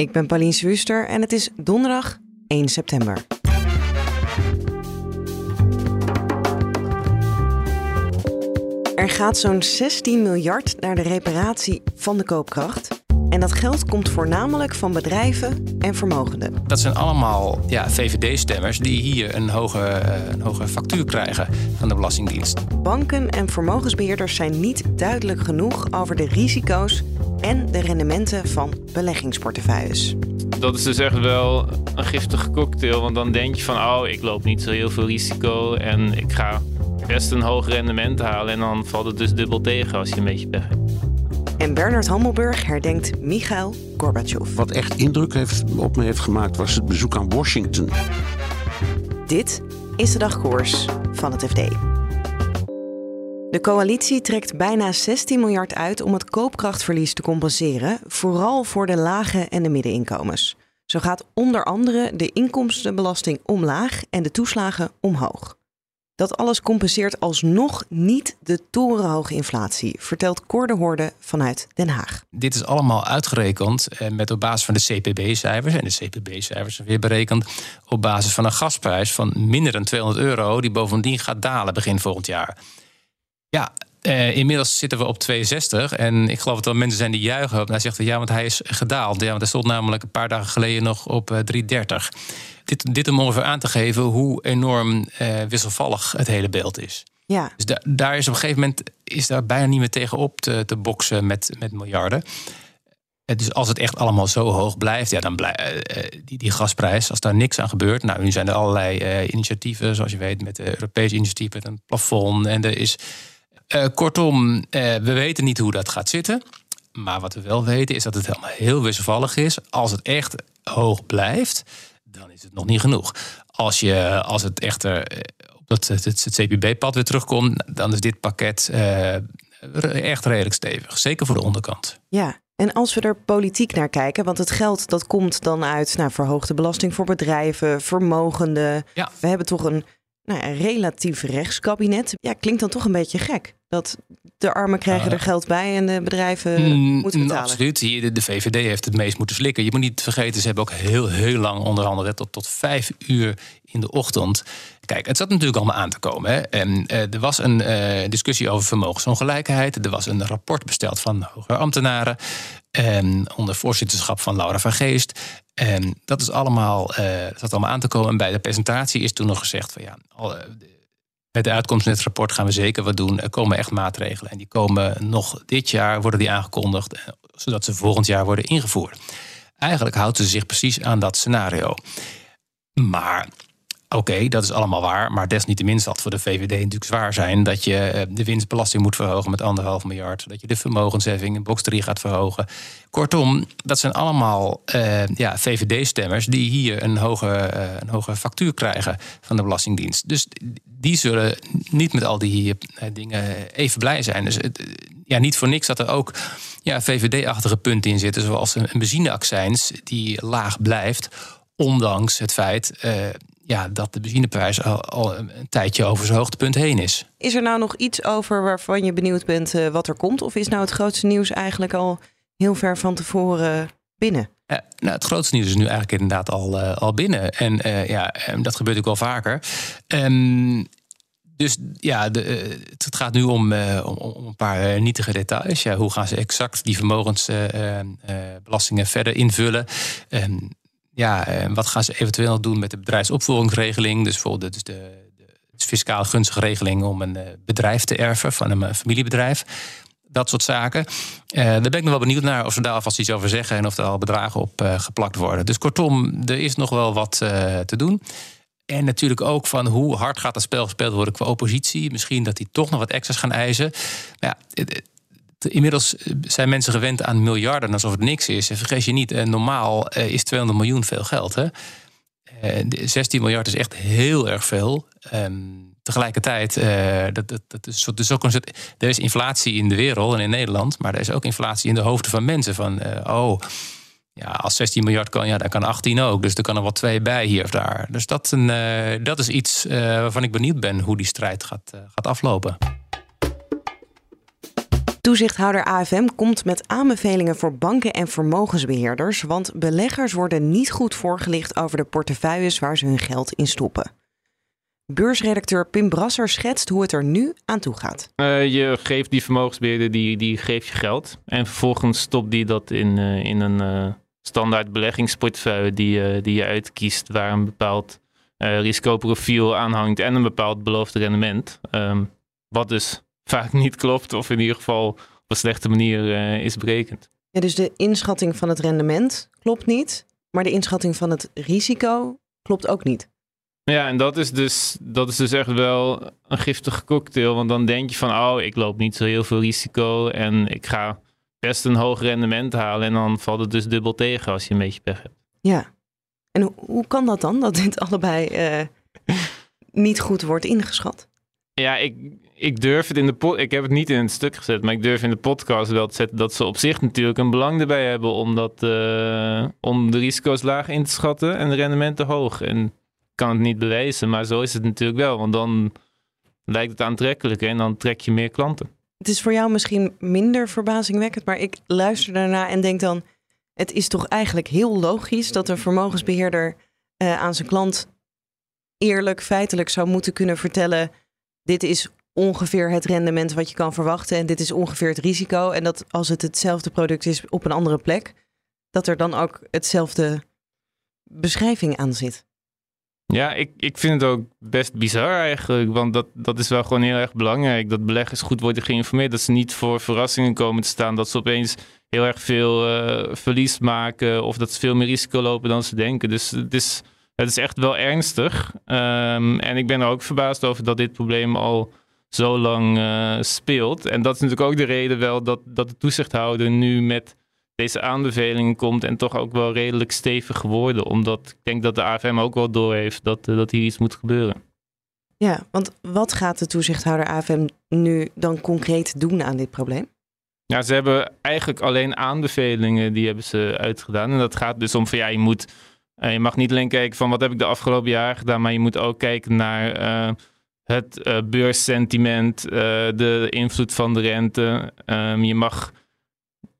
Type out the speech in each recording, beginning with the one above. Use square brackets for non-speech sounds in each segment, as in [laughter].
Ik ben Pauline Swuster en het is donderdag 1 september. Er gaat zo'n 16 miljard naar de reparatie van de koopkracht. En dat geld komt voornamelijk van bedrijven en vermogenden. Dat zijn allemaal ja, VVD-stemmers die hier een hoge, eh, een hoge factuur krijgen van de Belastingdienst. Banken en vermogensbeheerders zijn niet duidelijk genoeg over de risico's en de rendementen van beleggingsportefeuilles. Dat is dus echt wel een giftige cocktail, want dan denk je van, oh, ik loop niet zo heel veel risico en ik ga best een hoog rendement halen en dan valt het dus dubbel tegen als je een beetje pech hebt. En Bernard Hammelburg herdenkt Michail Gorbachev. Wat echt indruk heeft, op me heeft gemaakt was het bezoek aan Washington. Dit is de dagkoers van het FD. De coalitie trekt bijna 16 miljard uit om het koopkrachtverlies te compenseren, vooral voor de lage en de middeninkomens. Zo gaat onder andere de inkomstenbelasting omlaag en de toeslagen omhoog. Dat alles compenseert alsnog niet de torenhoge inflatie, vertelt Cor de Hoorde vanuit Den Haag. Dit is allemaal uitgerekend eh, met op basis van de CPB-cijfers. En de CPB-cijfers zijn weer berekend op basis van een gasprijs van minder dan 200 euro, die bovendien gaat dalen begin volgend jaar. Ja, eh, inmiddels zitten we op 62. En ik geloof dat er mensen zijn die juichen. Hij zegt ja, want hij is gedaald. Ja, want hij stond namelijk een paar dagen geleden nog op eh, 330. Dit, dit om ongeveer aan te geven hoe enorm eh, wisselvallig het hele beeld is. Ja. Dus da- daar is op een gegeven moment is daar bijna niet meer tegenop te, te boksen met, met miljarden. Eh, Dus als het echt allemaal zo hoog blijft, ja, dan blijft die, die gasprijs, als daar niks aan gebeurt. Nou, nu zijn er allerlei eh, initiatieven, zoals je weet, met de Europese initiatief, met een plafond. En er is. Eh, kortom, eh, we weten niet hoe dat gaat zitten. Maar wat we wel weten is dat het helemaal heel wisselvallig is. Als het echt hoog blijft, dan is het nog niet genoeg. Als, je, als het echter eh, op dat, het, het CPB-pad weer terugkomt, dan is dit pakket echt redelijk stevig. Zeker voor de onderkant. Ja, en als we er politiek naar kijken, want het geld dat komt dan uit nou, verhoogde belasting voor bedrijven, vermogenden. Ja. We hebben toch een, nou, een relatief rechtskabinet. Ja, klinkt dan toch een beetje gek. Dat de armen krijgen Uh, er geld bij en de bedrijven Mm, moeten betalen. Absoluut. Hier, de, de VVD heeft het meest moeten slikken. Je moet niet vergeten, ze hebben ook heel, heel lang onderhandeld. hè, Tot, tot vijf uur in de ochtend. Kijk, het zat natuurlijk allemaal aan te komen. Hè. En, eh, er was een eh, discussie over vermogensongelijkheid. Er was een rapport besteld van hogere ambtenaren. En onder voorzitterschap van Laura van Geest. En dat is allemaal, eh, dat zat allemaal aan te komen. En bij de presentatie is toen nog gezegd van ja, met de uitkomst van dit rapport gaan we zeker wat doen. Er komen echt maatregelen. En die komen nog dit jaar, worden die aangekondigd, eh, zodat ze volgend jaar worden ingevoerd. Eigenlijk houdt ze zich precies aan dat scenario. Maar oké, dat is allemaal waar. Maar desniettemin zal het voor de VVD natuurlijk zwaar zijn dat je eh, de winstbelasting moet verhogen met anderhalf miljard. Dat je de vermogensheffing in box 3 gaat verhogen. Kortom, dat zijn allemaal eh, ja, VVD-stemmers die hier een hoge, eh, een hoge factuur krijgen van de Belastingdienst. Dus die zullen niet met al die eh, dingen even blij zijn. Dus ja, niet voor niks dat er ook ja, VVD-achtige punten in zitten, zoals een, benzineaccijns die laag blijft, ondanks het feit ja, dat de benzineprijs al, al een tijdje over zijn hoogtepunt heen is. Is er nou nog iets over waarvan je benieuwd bent eh, wat er komt? Of is nou het grootste nieuws eigenlijk al heel ver van tevoren binnen? Eh, nou, het grootste nieuws is nu eigenlijk inderdaad al, eh, al binnen. En ja, en dat gebeurt ook wel vaker. Ehm, dus ja, de, het gaat nu om, om, om een paar nietige details. Ja, hoe gaan ze exact die vermogensbelastingen verder invullen? Ehm, ja, en wat gaan ze eventueel doen met de bedrijfsopvolgingsregeling? Dus bijvoorbeeld dus de, de, fiscaal gunstige regeling om een eh, bedrijf te erven van een eh, familiebedrijf. Dat soort zaken. Eh, daar ben ik nog wel benieuwd naar of ze daar alvast iets over zeggen en of er al bedragen op eh, geplakt worden. Dus kortom, er is nog wel wat eh, te doen. En natuurlijk ook van hoe hard gaat het spel gespeeld worden qua oppositie. Misschien dat die toch nog wat extra's gaan eisen. Maar ja, inmiddels zijn mensen gewend aan miljarden alsof het niks is. En vergeet je niet, normaal is 200 miljoen veel geld. Hè? 16 miljard is echt heel erg veel. Um, tegelijkertijd, dat, dat, dat is, dus ook een soort, er is inflatie in de wereld en in Nederland, maar er is ook inflatie in de hoofden van mensen. Van, oh, ja, als 16 miljard kan, ja, dan kan 18 ook. Dus er kan er wel twee bij hier of daar. Dus dat, een, dat is iets waarvan ik benieuwd ben hoe die strijd gaat, gaat aflopen. Toezichthouder AFM komt met aanbevelingen voor banken en vermogensbeheerders, want beleggers worden niet goed voorgelicht over de portefeuilles waar ze hun geld in stoppen. Beursredacteur Pim Brasser schetst hoe het er nu aan toe gaat. Uh, je geeft die vermogensbeheerder die, die geeft je geld. En vervolgens stopt die dat in, uh, in een uh, standaard beleggingsportefeuille die, die je uitkiest, waar een bepaald risicoprofiel aan hangt en een bepaald beloofd rendement. Um, wat dus vaak niet klopt, of in ieder geval op een slechte manier is berekend. Ja, dus de inschatting van het rendement klopt niet, maar de inschatting van het risico klopt ook niet. Ja, en dat is, dus, dat is dus echt wel een giftige cocktail. Want dan denk je van, oh, ik loop niet zo heel veel risico en ik ga best een hoog rendement halen. En dan valt het dus dubbel tegen als je een beetje pech hebt. Ja, en hoe kan dat dan, dat dit allebei uh, [laughs] niet goed wordt ingeschat? Ja, ik, ik durf het in de pod, ik heb het niet in het stuk gezet, maar ik durf in de podcast wel te zetten dat ze op zich natuurlijk een belang erbij hebben om, uh, om de risico's laag in te schatten en de rendementen hoog. En kan het niet bewijzen, maar zo is het natuurlijk wel. Want dan lijkt het aantrekkelijk en dan trek je meer klanten. Het is voor jou misschien minder verbazingwekkend, maar ik luister daarna en denk dan: het is toch eigenlijk heel logisch dat een vermogensbeheerder uh, aan zijn klant eerlijk, feitelijk zou moeten kunnen vertellen: dit is ongeveer het rendement wat je kan verwachten en dit is ongeveer het risico. En dat als het hetzelfde product is op een andere plek, dat er dan ook hetzelfde beschrijving aan zit. Ja, ik, ik vind het ook best bizar eigenlijk. Want dat, dat is wel gewoon heel erg belangrijk. Dat beleggers goed worden geïnformeerd. Dat ze niet voor verrassingen komen te staan. Dat ze opeens heel erg veel uh, verlies maken. Of dat ze veel meer risico lopen dan ze denken. Dus het is, het is echt wel ernstig. Um, en ik ben er ook verbaasd over dat dit probleem al zo lang uh, speelt. En dat is natuurlijk ook de reden wel dat, dat de toezichthouder nu met deze aanbeveling komt en toch ook wel redelijk stevig geworden. Omdat ik denk dat de AFM ook wel doorheeft dat, uh, dat hier iets moet gebeuren. Ja, want wat gaat de toezichthouder AFM nu dan concreet doen aan dit probleem? Ja, ze hebben eigenlijk alleen aanbevelingen die hebben ze uitgedaan. En dat gaat dus om van ja, je moet. Uh, je mag niet alleen kijken van wat heb ik de afgelopen jaar gedaan, maar je moet ook kijken naar uh, het uh, beurssentiment, de invloed van de rente. Um, je mag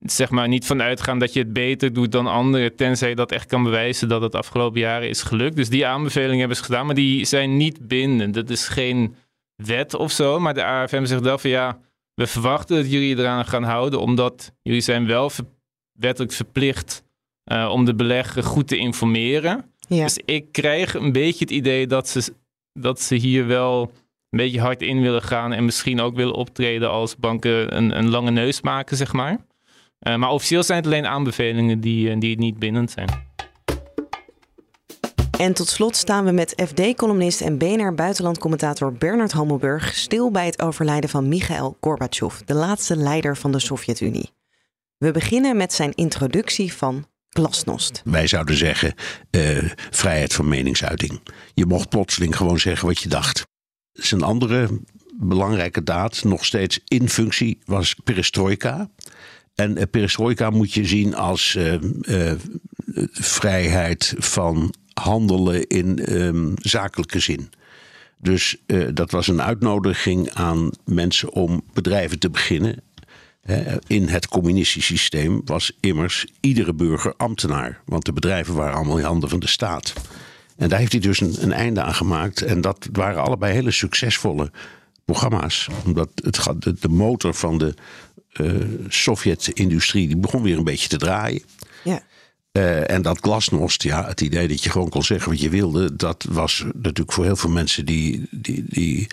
zeg maar niet vanuit gaan dat je het beter doet dan anderen, tenzij je dat echt kan bewijzen dat het afgelopen jaren is gelukt. Dus die aanbevelingen hebben ze gedaan, maar die zijn niet bindend. Dat is geen wet of zo, maar de AFM zegt wel van ja, we verwachten dat jullie eraan gaan houden, omdat jullie zijn wel wettelijk verplicht uh, om de belegger goed te informeren. Ja. Dus ik krijg een beetje het idee dat ze, dat ze hier wel een beetje hard in willen gaan en misschien ook willen optreden als banken een, een lange neus maken, zeg maar. Uh, maar officieel zijn het alleen aanbevelingen die, uh, die niet bindend zijn. En tot slot staan we met FD-columnist en BNR-buitenlandcommentator Bernard Hammelburg stil bij het overlijden van Michael Gorbachev, de laatste leider van de Sovjet-Unie. We beginnen met zijn introductie van glasnost. Wij zouden zeggen uh, vrijheid van meningsuiting. Je mocht plotseling gewoon zeggen wat je dacht. Zijn andere belangrijke daad, nog steeds in functie, was perestroika. En uh, perestroika moet je zien als uh, vrijheid van handelen in um, zakelijke zin. Dus dat was een uitnodiging aan mensen om bedrijven te beginnen. In het communistische systeem was immers iedere burger ambtenaar. Want de bedrijven waren allemaal in handen van de staat. En daar heeft hij dus een, een einde aan gemaakt. En dat waren allebei hele succesvolle programma's. Omdat het, de, de motor van de uh, Sovjet-industrie die begon weer een beetje te draaien. Ja. Uh, en dat glasnost, ja, het idee dat je gewoon kon zeggen wat je wilde, dat was natuurlijk voor heel veel mensen die, die, die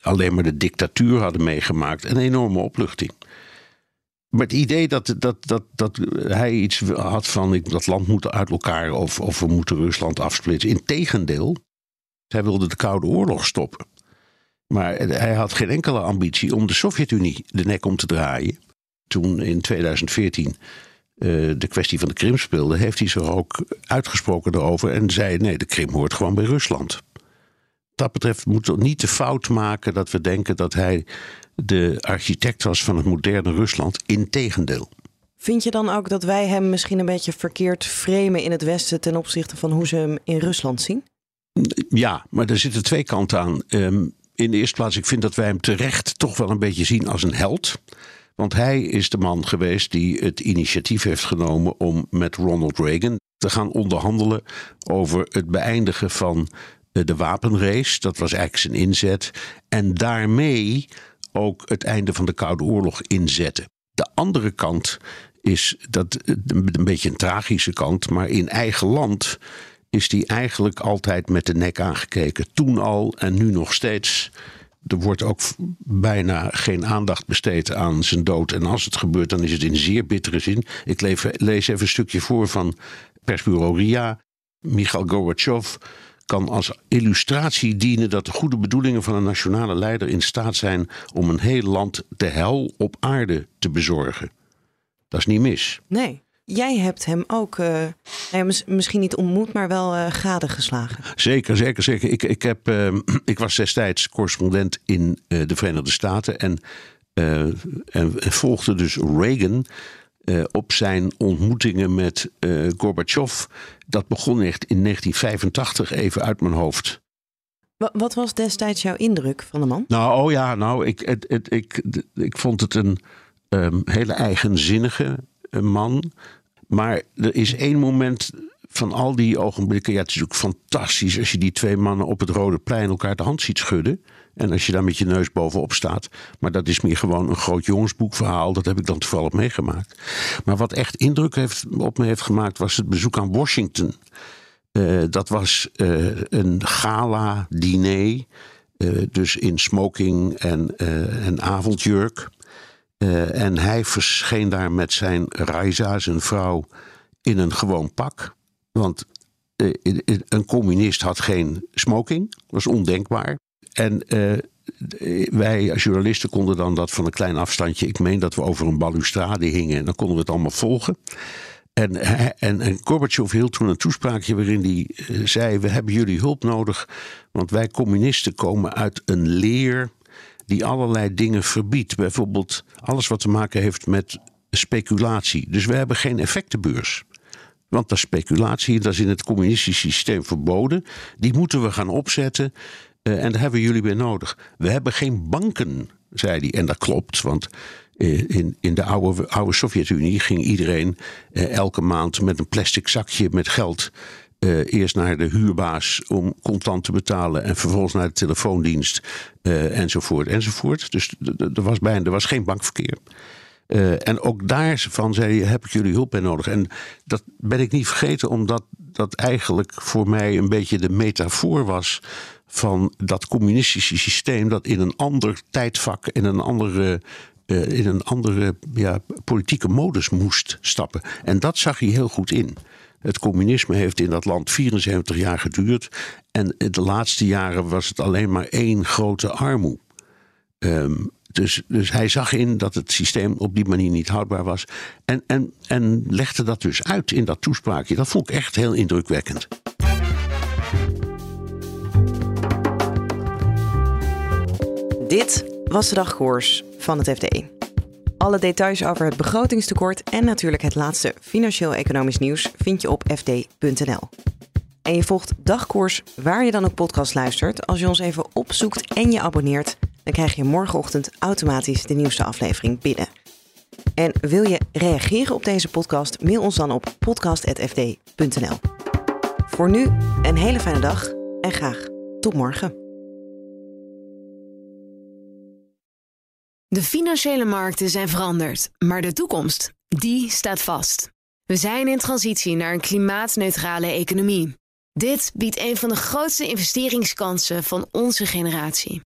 alleen maar de dictatuur hadden meegemaakt een enorme opluchting. Maar het idee dat, dat, dat, dat hij iets had van ik, dat land moet uit elkaar of, of we moeten Rusland afsplitsen. Integendeel, hij wilde de Koude Oorlog stoppen. Maar hij had geen enkele ambitie om de Sovjet-Unie de nek om te draaien. Toen in 2014 de kwestie van de Krim speelde, heeft hij zich ook uitgesproken erover en zei: nee, de Krim hoort gewoon bij Rusland. Dat betreft moeten we niet de fout maken dat we denken dat hij de architect was van het moderne Rusland. Integendeel. Vind je dan ook dat wij hem misschien een beetje verkeerd framen in het Westen ten opzichte van hoe ze hem in Rusland zien? Ja, maar er zitten twee kanten aan. Um, in de eerste plaats, ik vind dat wij hem terecht toch wel een beetje zien als een held. Want hij is de man geweest die het initiatief heeft genomen om met Ronald Reagan te gaan onderhandelen over het beëindigen van eh, de wapenrace. Dat was eigenlijk zijn inzet. En daarmee ook het einde van de Koude Oorlog inzetten. De andere kant is dat een beetje een tragische kant, maar in eigen land is die eigenlijk altijd met de nek aangekeken. Toen al en nu nog steeds. Er wordt ook bijna geen aandacht besteed aan zijn dood. En als het gebeurt, dan is het in zeer bittere zin. Ik lees even een stukje voor van persbureau RIA. Michail Gorbachev kan als illustratie dienen dat de goede bedoelingen van een nationale leider in staat zijn om een heel land de hel op aarde te bezorgen. Dat is niet mis. Nee. Jij hebt hem ook uh, misschien niet ontmoet, maar wel uh, gadegeslagen. Zeker, zeker, zeker. Ik, ik, heb, uh, [clears throat] ik was destijds correspondent in de Verenigde Staten en, en, en, volgde dus Reagan op zijn ontmoetingen met Gorbachev. Dat begon echt in 1985, even uit mijn hoofd. Wat was destijds jouw indruk van de man? Nou, oh ja, nou, ik, het, het, ik, ik vond het een um, hele eigenzinnige man. Maar er is één moment van al die ogenblikken. Ja, het is ook fantastisch als je die twee mannen op het Rode Plein elkaar de hand ziet schudden. En als je daar met je neus bovenop staat. Maar dat is meer gewoon een groot jongensboekverhaal. Dat heb ik dan toevallig meegemaakt. Maar wat echt indruk heeft, op me heeft gemaakt was het bezoek aan Washington. Uh, dat was uh, een gala-diner. Uh, dus in smoking en, en avondjurk. En hij verscheen daar met zijn Raisa, zijn vrouw, in een gewoon pak. Want een communist had geen smoking, dat was ondenkbaar. En uh, wij als journalisten konden dan dat van een klein afstandje. Ik meen dat we over een balustrade hingen en dan konden we het allemaal volgen. En, en, en hield toen een toespraakje waarin hij zei: We hebben jullie hulp nodig, want wij communisten komen uit een leer die allerlei dingen verbiedt. Bijvoorbeeld alles wat te maken heeft met speculatie. Dus we hebben geen effectenbeurs. Want dat speculatie, dat is in het communistische systeem verboden. Die moeten we gaan opzetten. Uh, en daar hebben jullie bij nodig. We hebben geen banken, zei hij. En dat klopt, want uh, in, in de oude, oude Sovjet-Unie ging iedereen uh, elke maand met een plastic zakje met geld eerst naar de huurbaas om contant te betalen en vervolgens naar de telefoondienst uh, enzovoort enzovoort. Dus er was bijna er was geen bankverkeer. Uh, en ook daarvan zei heb ik jullie hulp bij nodig. En dat ben ik niet vergeten, omdat dat eigenlijk voor mij een beetje de metafoor was van dat communistische systeem dat in een ander tijdvak, in een andere in een andere ja, politieke modus moest stappen. En dat zag hij heel goed in. Het communisme heeft in dat land 74 jaar geduurd. En de laatste jaren was het alleen maar één grote armoede. Um, dus, dus hij zag in dat het systeem op die manier niet houdbaar was. En, en, en legde dat dus uit in dat toespraakje. Dat vond ik echt heel indrukwekkend. Dit was de dagkoers van het FD. Alle details over het begrotingstekort en natuurlijk het laatste financieel-economisch nieuws vind je op fd.nl. En je volgt dagkoers waar je dan ook podcast luistert. Als je ons even opzoekt en je abonneert, dan krijg je morgenochtend automatisch de nieuwste aflevering binnen. En wil je reageren op deze podcast? Mail ons dan op podcast.fd.nl. Voor nu een hele fijne dag en graag tot morgen. De financiële markten zijn veranderd, maar de toekomst, die staat vast. We zijn in transitie naar een klimaatneutrale economie. Dit biedt een van de grootste investeringskansen van onze generatie.